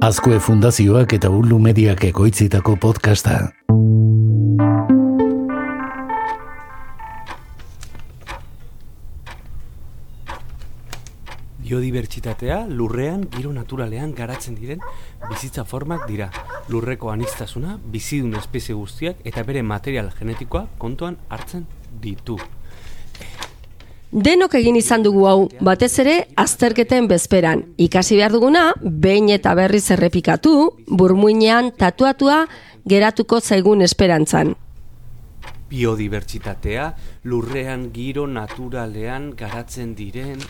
Azkue Fundazioak eta Ulu Mediak ekoitzitako podcasta. Biodibertsitatea lurrean, giro naturalean garatzen diren bizitza formak dira. Lurreko anistasuna, bizidun espezie guztiak eta bere material genetikoa kontuan hartzen ditu. Denok egin izan dugu hau, batez ere azterketen bezperan. Ikasi behar duguna, behin eta berriz errepikatu, burmuinean tatuatua geratuko zaigun esperantzan. Biodibertsitatea lurrean, giro naturalean garatzen diren...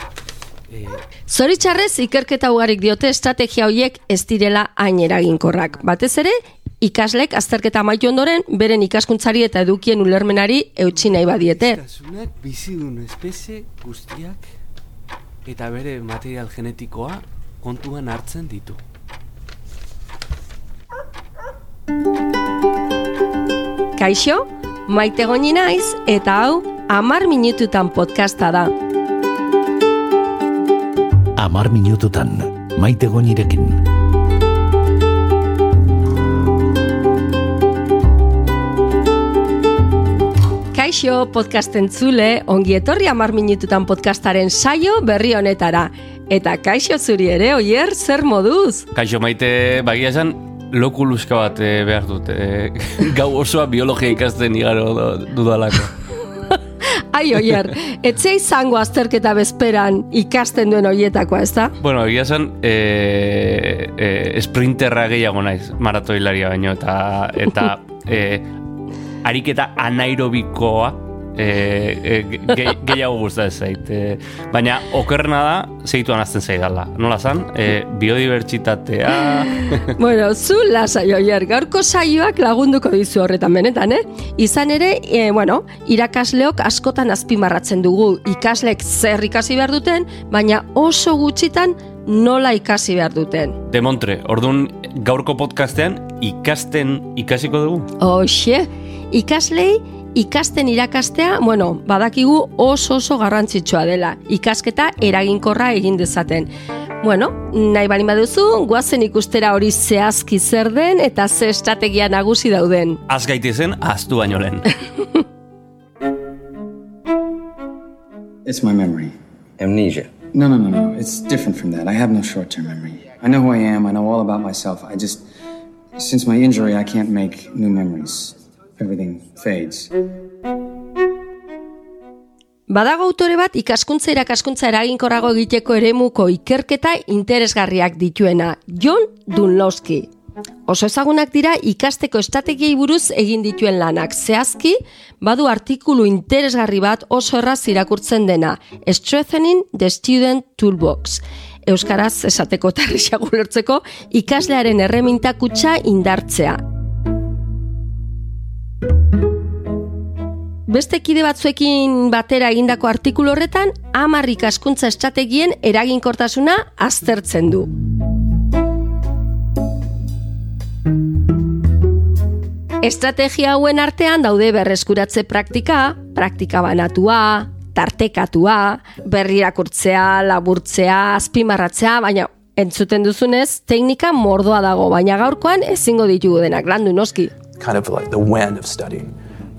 Zoritxarrez, ikerketa ugarik diote estrategia horiek ez direla hain eraginkorrak. Batez ere, ikaslek azterketa amaitu ondoren, beren ikaskuntzari eta edukien ulermenari eutxi nahi badiete. Anistasunak bizidun espezie guztiak eta bere material genetikoa kontuan hartzen ditu. Kaixo, maite goni naiz eta hau amar minututan podcasta da. Amar minututan, maite gonirekin. Kaixo podcasten zule, ongi etorri amar minututan podcastaren saio berri honetara. Eta kaixo zuri ere, oier, zer moduz? Kaixo maite bagia esan lokuluska bat eh, behar dut. eh, gau osoa biologia ikasten igaro dudalako. Ai, oier, etzea izango azterketa bezperan ikasten duen oietakoa, ez da? bueno, egia esan e, e, sprinterra gehiago naiz maratoilaria baino eta eta e, ariketa anaerobikoa e, e, ge, gehiago gusta ez zait. E, baina okerrena da zeituan azten zaidala. Nola zan? E, biodibertsitatea... bueno, zu lasai oier, gaurko saioak lagunduko dizu horretan benetan, eh? Izan ere, e, bueno, irakasleok askotan azpimarratzen dugu ikasleek zer ikasi behar duten, baina oso gutxitan nola ikasi behar duten. Demontre, ordun gaurko podcastean ikasten ikasiko dugu? Hoxe, ikaslei ikasten irakastea, bueno, badakigu oso oso garrantzitsua dela. Ikasketa eraginkorra egin dezaten. Bueno, nahi balin baduzu, guazen ikustera hori zehazki zer den eta ze estrategia nagusi dauden. Az gaitezen, aztu baino lehen. It's my memory. Amnesia. No, no, no, no. It's different from that. I have no short term memory. I know who I am. I know all about myself. I just. Since my injury, I can't make new memories. Everything fades. Badago autore bat ikaskuntza irakaskuntza eraginkorrago egiteko eremuko ikerketa interesgarriak dituena, John Dunlowski. Oso ezagunak dira ikasteko estrategiei buruz egin dituen lanak. Zehazki, badu artikulu interesgarri bat oso erraz irakurtzen dena, Strengthening the Student Toolbox. Euskaraz esateko tarrixago ulertzeko ikaslearen erreminta kutsa indartzea. Beste kide batzuekin batera egindako artikulu horretan, hamar ikaskuntza estrategien eraginkortasuna aztertzen du. Estrategia hauen artean daude berreskuratze praktika, praktika banatua, tartekatua, berrirakurtzea, laburtzea, azpimarratzea, baina entzuten duzunez, teknika mordoa dago, baina gaurkoan ezingo ditugu denak, landu noski. Kind of like the when of studying.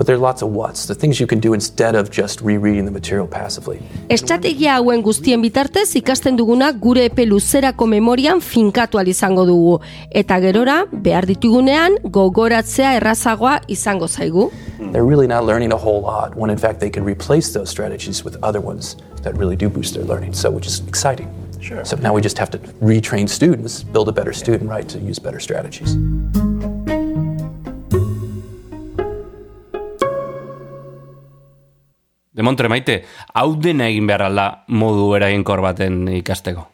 But there are lots of what's, the things you can do instead of just rereading the material passively. Estrategia hauen guztien bitartez ikasten duguna gure epe luzerako memorian finkatu ahal izango dugu. Eta gerora, behar ditugunean, gogoratzea errazagoa izango zaigu. They're really not learning a whole lot when in fact they can replace those strategies with other ones that really do boost their learning. So which is exciting. Sure. So now we just have to retrain students, build a better student right to use better strategies. Demontre maite, hau dena egin behar alda modu eraginkor baten ikasteko.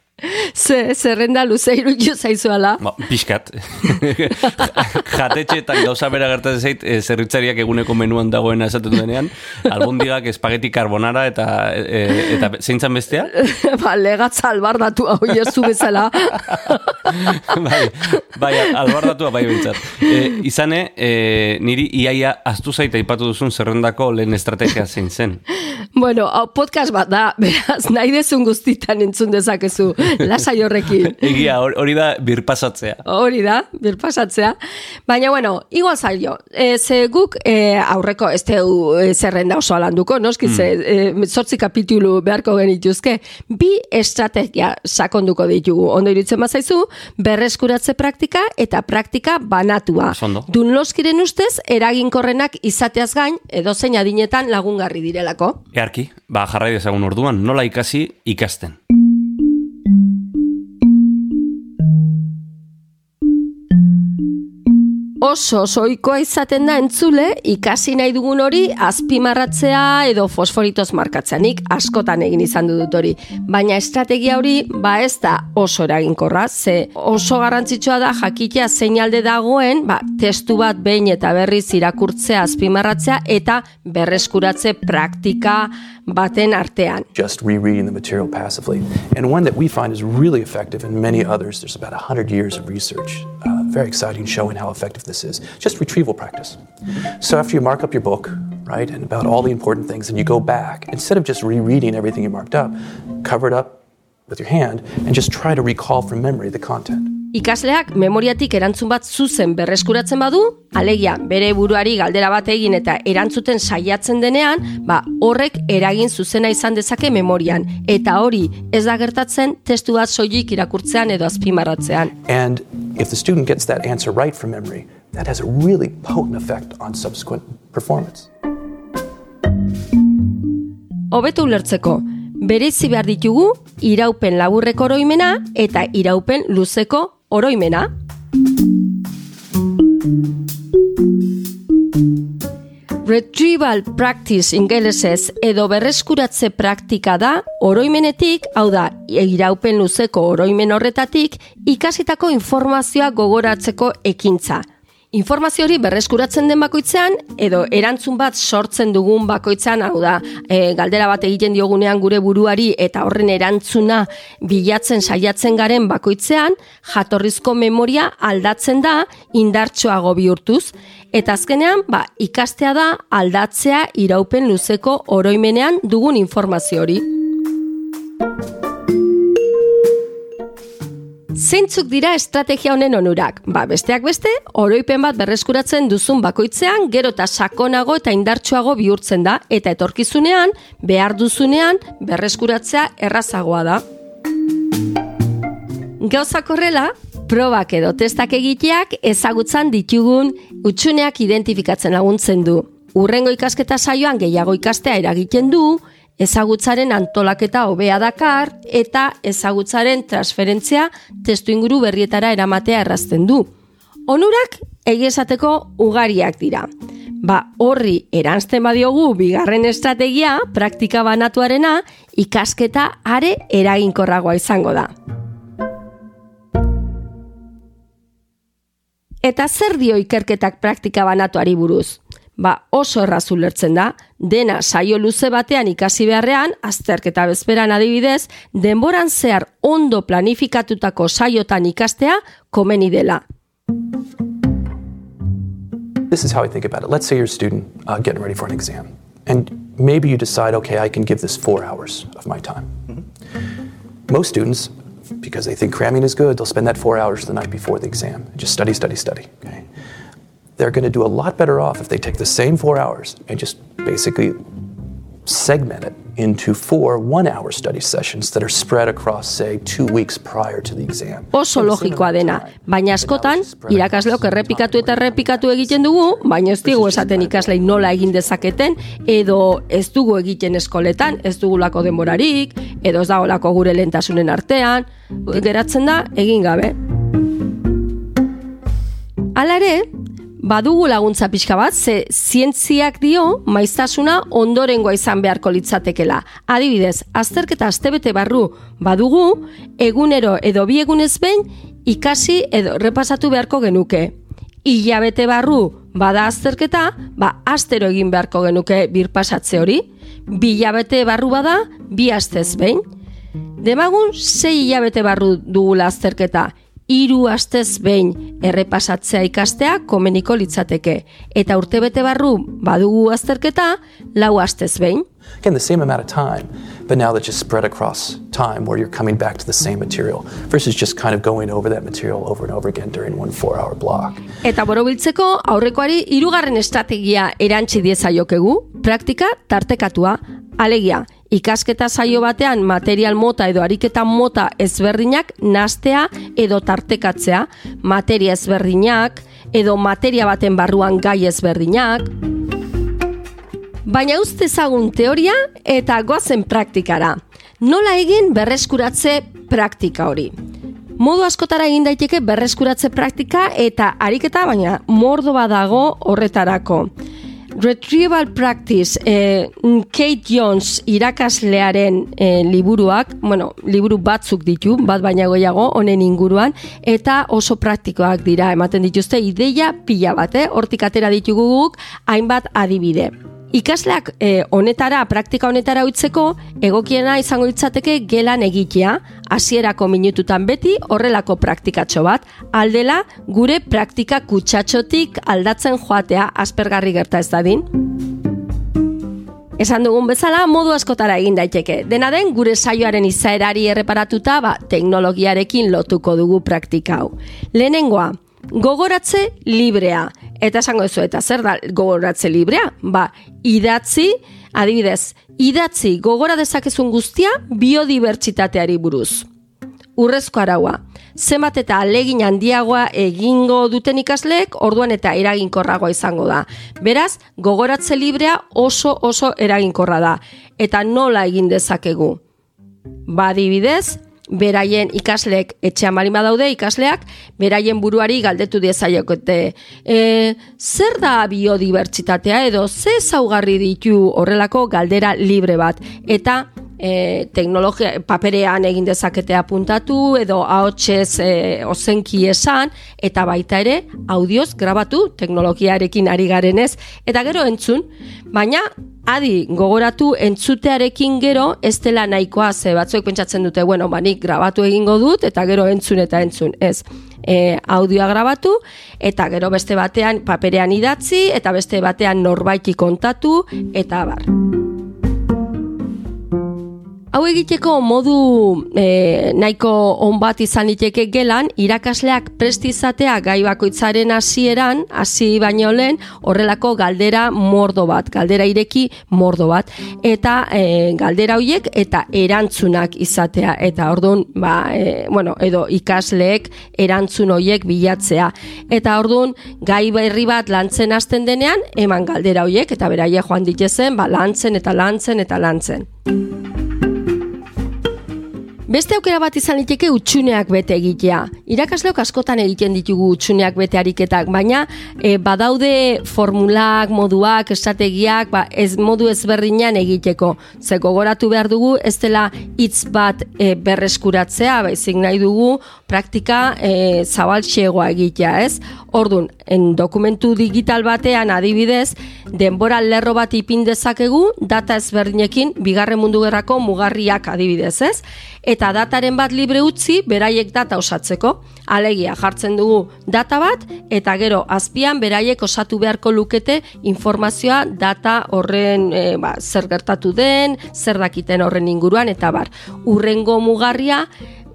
Ze, zerrenda luze iruditu zaizuala. Ba, pixkat. Jatetxeetan gauza bera gertatzen zait, e, zerritzariak eguneko menuan dagoena esaten duenean, albondigak espageti carbonara eta e, eta zeintzan bestea? ba, legatza albardatu hau jesu bezala. bai, bai, albardatua bai bintzat. E, izane, e, niri iaia astu zaita aipatu duzun zerrendako lehen estrategia zein zen. bueno, hau podcast bat da, beraz, nahi dezun guztitan entzun dezakezu. Lasai lasai horrekin. Egia, hor- hori da birpasatzea. Hori da, birpasatzea. Baina, bueno, igual zailo. E, ze guk e, aurreko, ez teu e, zerrenda oso alanduko, noski, ze e, zortzi kapitulu beharko genituzke, bi estrategia sakonduko ditugu. Ondo iruditzen bazaizu, berreskuratze praktika eta praktika banatua. Oso ondo. Dunloskiren ustez, eraginkorrenak izateaz gain, edo zein adinetan lagungarri direlako. Earki, ba, jarrai dezagun orduan, nola ikasi ikasten. Oso soikoa izaten da entzule ikasi nahi dugun hori azpimarratzea edo fosforitos markatzea. Nik askotan egin izan dut hori. Baina estrategia hori ba ez da oso eraginkorra, ze oso garrantzitsua da jakitea zeinalde dagoen, ba, testu bat behin eta berriz irakurtzea azpimarratzea eta berreskuratze praktika baten artean. just rereading the material passively. And one that we find is really effective, and many others, there's about 100 years of research, uh, very exciting, showing how effective this is. Just retrieval practice. So after you mark up your book, right, and about all the important things, and you go back, instead of just rereading everything you marked up, cover it up with your hand and just try to recall from memory the content. Ikasleak memoriatik erantzun bat zuzen berreskuratzen badu, alegia bere buruari galdera bat egin eta erantzuten saiatzen denean, ba horrek eragin zuzena izan dezake memorian eta hori ez da gertatzen testu bat soilik irakurtzean edo azpimarratzean. And if the student gets that answer right from memory, that has a really potent effect on subsequent performance. Hobeto ulertzeko, bereizi behar ditugu iraupen laburreko oroimena eta iraupen luzeko oroimena. Retrieval practice ingelesez edo berreskuratze praktika da oroimenetik, hau da, iraupen luzeko oroimen horretatik ikasitako informazioa gogoratzeko ekintza. Informazio hori berreskuratzen den bakoitzean edo erantzun bat sortzen dugun bakoitzean, hau da, e, galdera bat egiten diogunean gure buruari eta horren erantzuna bilatzen saiatzen garen bakoitzean, jatorrizko memoria aldatzen da indartsoago bihurtuz eta azkenean, ba, ikastea da aldatzea iraupen luzeko oroimenean dugun informazio hori. Zeintzuk dira estrategia honen onurak? Ba, besteak beste, oroipen bat berreskuratzen duzun bakoitzean, gero eta sakonago eta indartsuago bihurtzen da, eta etorkizunean, behar duzunean, berreskuratzea errazagoa da. Gauzak horrela, probak edo testak egiteak ezagutzan ditugun utxuneak identifikatzen laguntzen du. Urrengo ikasketa saioan gehiago ikastea eragiten du, ezagutzaren antolaketa hobea dakar eta ezagutzaren transferentzia testu inguru berrietara eramatea errazten du. Onurak egiesateko ugariak dira. Ba, horri erantzten badiogu bigarren estrategia, praktika banatuarena, ikasketa are eraginkorragoa izango da. Eta zer dio ikerketak praktika banatuari buruz? Ba, oso erraz ulertzen da, dena saio luze batean ikasi beharrean, azterketa bezperan adibidez, denboran zehar ondo planifikatutako saiotan ikastea komeni dela. This is how I think about it. Let's say you're a student uh, getting ready for an exam, and maybe you decide, okay, I can give this four hours of my time. Most students, because they think cramming is good, they'll spend that four hours the night before the exam. Just study, study, study. Okay? They're going to do a lot better off if they take the same four hours and just basically segment it into four one hour study sessions that are spread across, say, two weeks prior to the exam. Oso logikoa dena, baina askotan, irakasleok errepikatu eta errepikatu egiten dugu, baina ez digu esaten ikaslei nola egin dezaketen, edo ez dugu egiten eskoletan, ez dugulako denborarik, edo ez dagoelako gure lentasunen artean, geratzen da, egin gabe. Hala ere, badugu laguntza pixka bat, ze zientziak dio maiztasuna ondorengoa izan beharko litzatekela. Adibidez, azterketa astebete barru badugu, egunero edo bi egunez behin ikasi edo repasatu beharko genuke. Hilabete barru bada azterketa, ba astero egin beharko genuke birpasatze hori. Bi hilabete barru bada, bi astez behin. Demagun, sei hilabete barru dugula azterketa. Hiru astez behin errepasatzea ikastea komeniko litzateke. Eta urtebete barru badugu azterketa lau astez behin. Again, the same amount of time, but now that's just spread across time where you're coming back to the same material versus just kind of going over that material over and over again during one four hour block. Eta borobiltzeko aurrekoari hirugarren estrategia erantsi diezaiokegu, praktika tartekatua, alegia, ikasketa saio batean material mota edo ariketa mota ezberdinak nastea edo tartekatzea, materia ezberdinak edo materia baten barruan gai ezberdinak, Baina uste ezagun teoria eta goazen praktikara. Nola egin berreskuratze praktika hori? Modu askotara egin daiteke berreskuratze praktika eta ariketa baina mordo badago horretarako. Retrieval Practice, eh, Kate Jones irakaslearen eh, liburuak, bueno, liburu batzuk ditu, bat baina goiago, honen inguruan, eta oso praktikoak dira, ematen dituzte, ideia pila bat, eh? hortik atera ditugu guk, hainbat adibide. Ikasleak eh, honetara, praktika honetara utzeko, egokiena izango litzateke gelan egitea, hasierako minututan beti horrelako praktikatxo bat, aldela gure praktika kutsatxotik aldatzen joatea aspergarri gerta ez dadin. Esan dugun bezala, modu askotara egin daiteke. Dena den, gure saioaren izaerari erreparatuta, ba, teknologiarekin lotuko dugu praktika hau. Lehenengoa, gogoratze librea. Eta esango ez eta zer da gogoratze librea? Ba, idatzi, adibidez, idatzi gogora dezakezun guztia biodibertsitateari buruz. Urrezko araua, zenbat eta alegin handiagoa egingo duten ikasleek, orduan eta eraginkorragoa izango da. Beraz, gogoratze librea oso oso eraginkorra da. Eta nola egin dezakegu? Ba, adibidez, beraien ikasleek etxean bali daude ikasleak beraien buruari galdetu diezaiokote. E, zer da biodibertsitatea edo ze zaugarri ditu horrelako galdera libre bat? Eta e, teknologia paperean egin dezakete apuntatu edo ahotsez e, ozenki esan eta baita ere audioz grabatu teknologiarekin ari garenez eta gero entzun baina adi gogoratu entzutearekin gero ez dela nahikoa ze batzuek pentsatzen dute bueno ba nik grabatu egingo dut eta gero entzun eta entzun ez e, audioa grabatu eta gero beste batean paperean idatzi eta beste batean norbaiti kontatu eta bar. Hau egiteko modu e, nahiko on bat izan liteke gelan, irakasleak prestizatea gai bakoitzaren hasieran, hasi baino lehen, horrelako galdera mordo bat, galdera ireki mordo bat, eta e, galdera hoiek eta erantzunak izatea, eta orduan, ba, e, bueno, edo ikasleek erantzun hoiek bilatzea. Eta orduan, gai berri bat lantzen hasten denean, eman galdera hoiek, eta beraie joan ditezen, ba, lantzen eta lantzen eta lantzen. Beste aukera bat izan liteke utxuneak bete egitea. Irakasleok askotan egiten ditugu utxuneak bete ariketak, baina e, badaude formulak, moduak, estrategiak, ba, ez modu ezberdinean egiteko. Ze gogoratu behar dugu, ez dela hitz bat e, berreskuratzea, baizik nahi dugu praktika e, zabaltxegoa egitea, ez? Ordun, en dokumentu digital batean adibidez, denbora lerro bat ipin dezakegu data ezberdinekin bigarren mundu gerrako mugarriak adibidez, ez? Eta dataren bat libre utzi beraiek data osatzeko. Alegia jartzen dugu data bat eta gero azpian beraiek osatu beharko lukete informazioa data horren e, ba, zer gertatu den, zer dakiten horren inguruan eta bar. Urrengo mugarria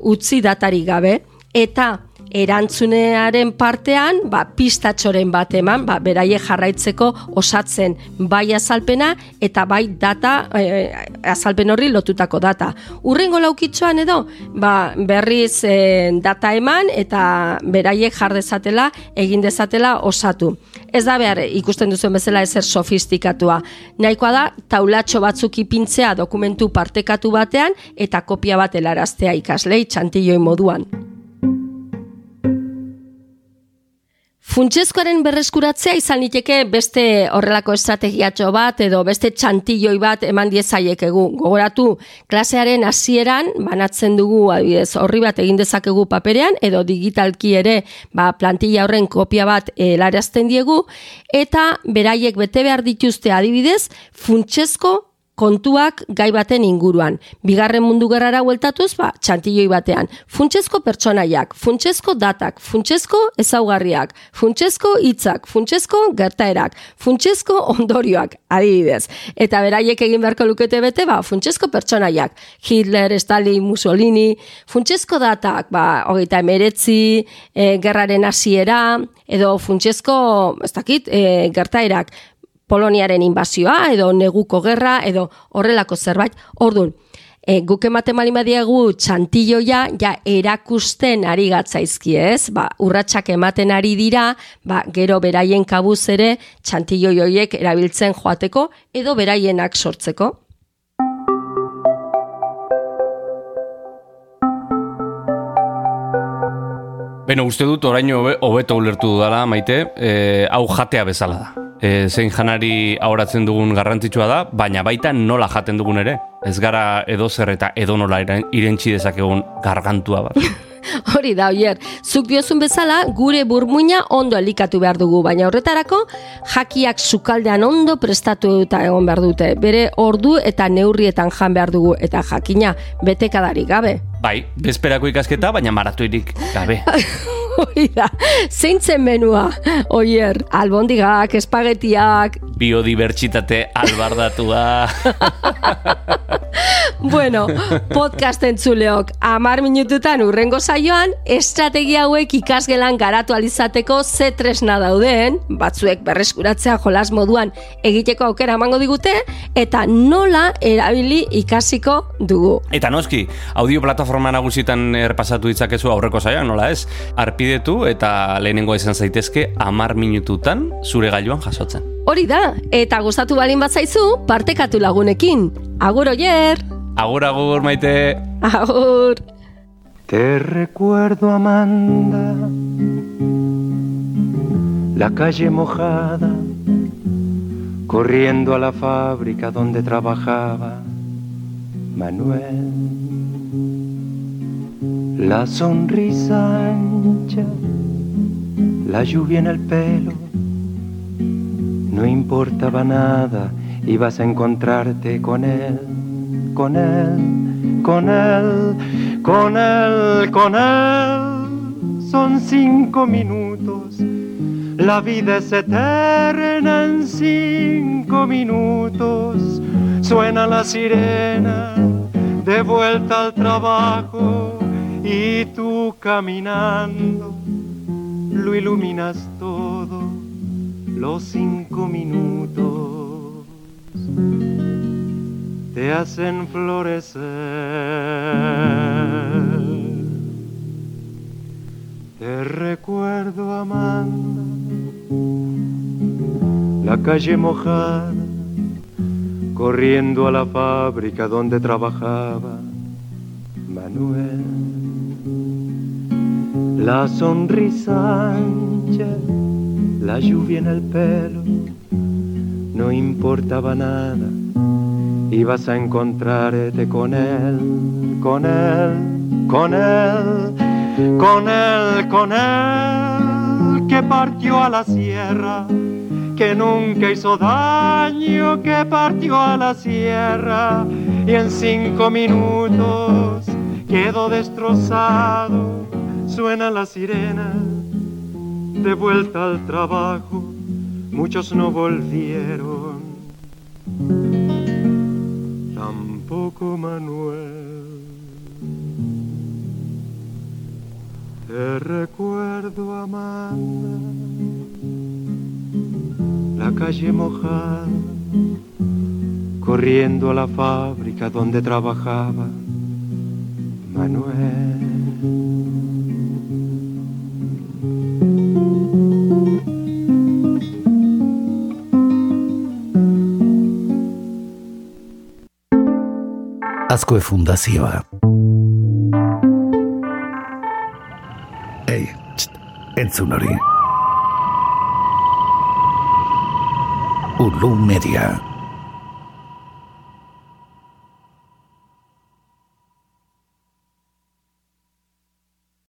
utzi datari gabe eta erantzunearen partean, ba, pistatxoren bat eman, ba, beraie jarraitzeko osatzen bai azalpena eta bai data, e, azalpen horri lotutako data. Urrengo laukitzoan edo, ba, berriz e, data eman eta beraiek jardezatela, egin dezatela osatu. Ez da behar ikusten duzuen bezala ezer sofistikatua. Nahikoa da, taulatxo batzuk ipintzea dokumentu partekatu batean eta kopia bat helaraztea ikaslei txantilloi moduan. Funtsezkoaren berreskuratzea izan liteke beste horrelako estrategiatxo bat edo beste txantilloi bat eman diezaiek egu. Gogoratu, klasearen hasieran banatzen dugu adibidez, horri bat egin dezakegu paperean edo digitalki ere ba, plantilla horren kopia bat helarazten diegu eta beraiek bete behar dituzte adibidez funtsezko kontuak gai baten inguruan. Bigarren mundu gerrara hueltatuz, ba, txantilloi batean. Funtsezko pertsonaiak, funtsezko datak, funtsezko ezaugarriak, funtsezko hitzak, funtsezko gertaerak, funtsezko ondorioak, adibidez. Eta beraiek egin beharko lukete bete, ba, funtsezko pertsonaiak. Hitler, Stalin, Mussolini, funtsezko datak, ba, hogeita emeretzi, e, gerraren hasiera, edo funtsezko, ez dakit, e, gertaerak, Poloniaren inbazioa edo neguko gerra edo horrelako zerbait. Ordun, e, guk ematen bali badiagu txantilloia ja erakusten ari gatzaizki, ez? Ba, urratsak ematen ari dira, ba, gero beraien kabuz ere txantilloi hoiek erabiltzen joateko edo beraienak sortzeko. Beno, uste dut oraino hobeto ulertu dudala, maite, e, hau jatea bezala da e, zein janari ahoratzen dugun garrantzitsua da, baina baita nola jaten dugun ere. Ez gara edo zer eta edo nola irentxi dezakegun gargantua bat. Hori da, oier, zuk diozun bezala gure burmuina ondo elikatu behar dugu, baina horretarako jakiak sukaldean ondo prestatu eta egon behar dute. Bere ordu eta neurrietan jan behar dugu eta jakina betekadarik gabe. Bai, bezperako ikasketa, baina maratuirik gabe. Oida, zeintzen menua, oier, albondigak, espagetiak... Biodibertsitate albardatua... bueno, podcast entzuleok, amar minututan urrengo saioan, estrategia hauek ikasgelan garatu alizateko ze tresna dauden, batzuek berreskuratzea jolas moduan egiteko aukera emango digute, eta nola erabili ikasiko dugu. Eta noski, audio plataforma nagusitan erpasatu ditzakezu aurreko saioan, nola ez? Arpidetu eta lehenengo izan zaitezke amar minututan zure gailuan jasotzen. Hori da, eta gustatu balin bat zaizu, partekatu lagunekin. Agur oier! Agur, agur, maite! Agur! Te recuerdo, Amanda, la calle mojada, corriendo a la fábrica donde trabajaba Manuel. La sonrisa ancha, la lluvia en el pelo, no importaba nada, ibas a encontrarte con él, con él, con él, con él, con él. Son cinco minutos, la vida es eterna en cinco minutos. Suena la sirena de vuelta al trabajo y tú caminando lo iluminas todo los cinco minutos te hacen florecer. Te recuerdo, Amanda, la calle mojada, corriendo a la fábrica donde trabajaba Manuel. La sonrisa ancha la lluvia en el pelo, no importaba nada, ibas a encontrarte con él, con él, con él, con él, con él, que partió a la sierra, que nunca hizo daño, que partió a la sierra y en cinco minutos quedó destrozado, suena la sirena de vuelta al trabajo, muchos no volvieron, tampoco Manuel. Te recuerdo, Amanda, la calle mojada, corriendo a la fábrica donde trabajaba Manuel. Azkoe Fundazioa. Ei, txt, entzun hori. Ulu Media.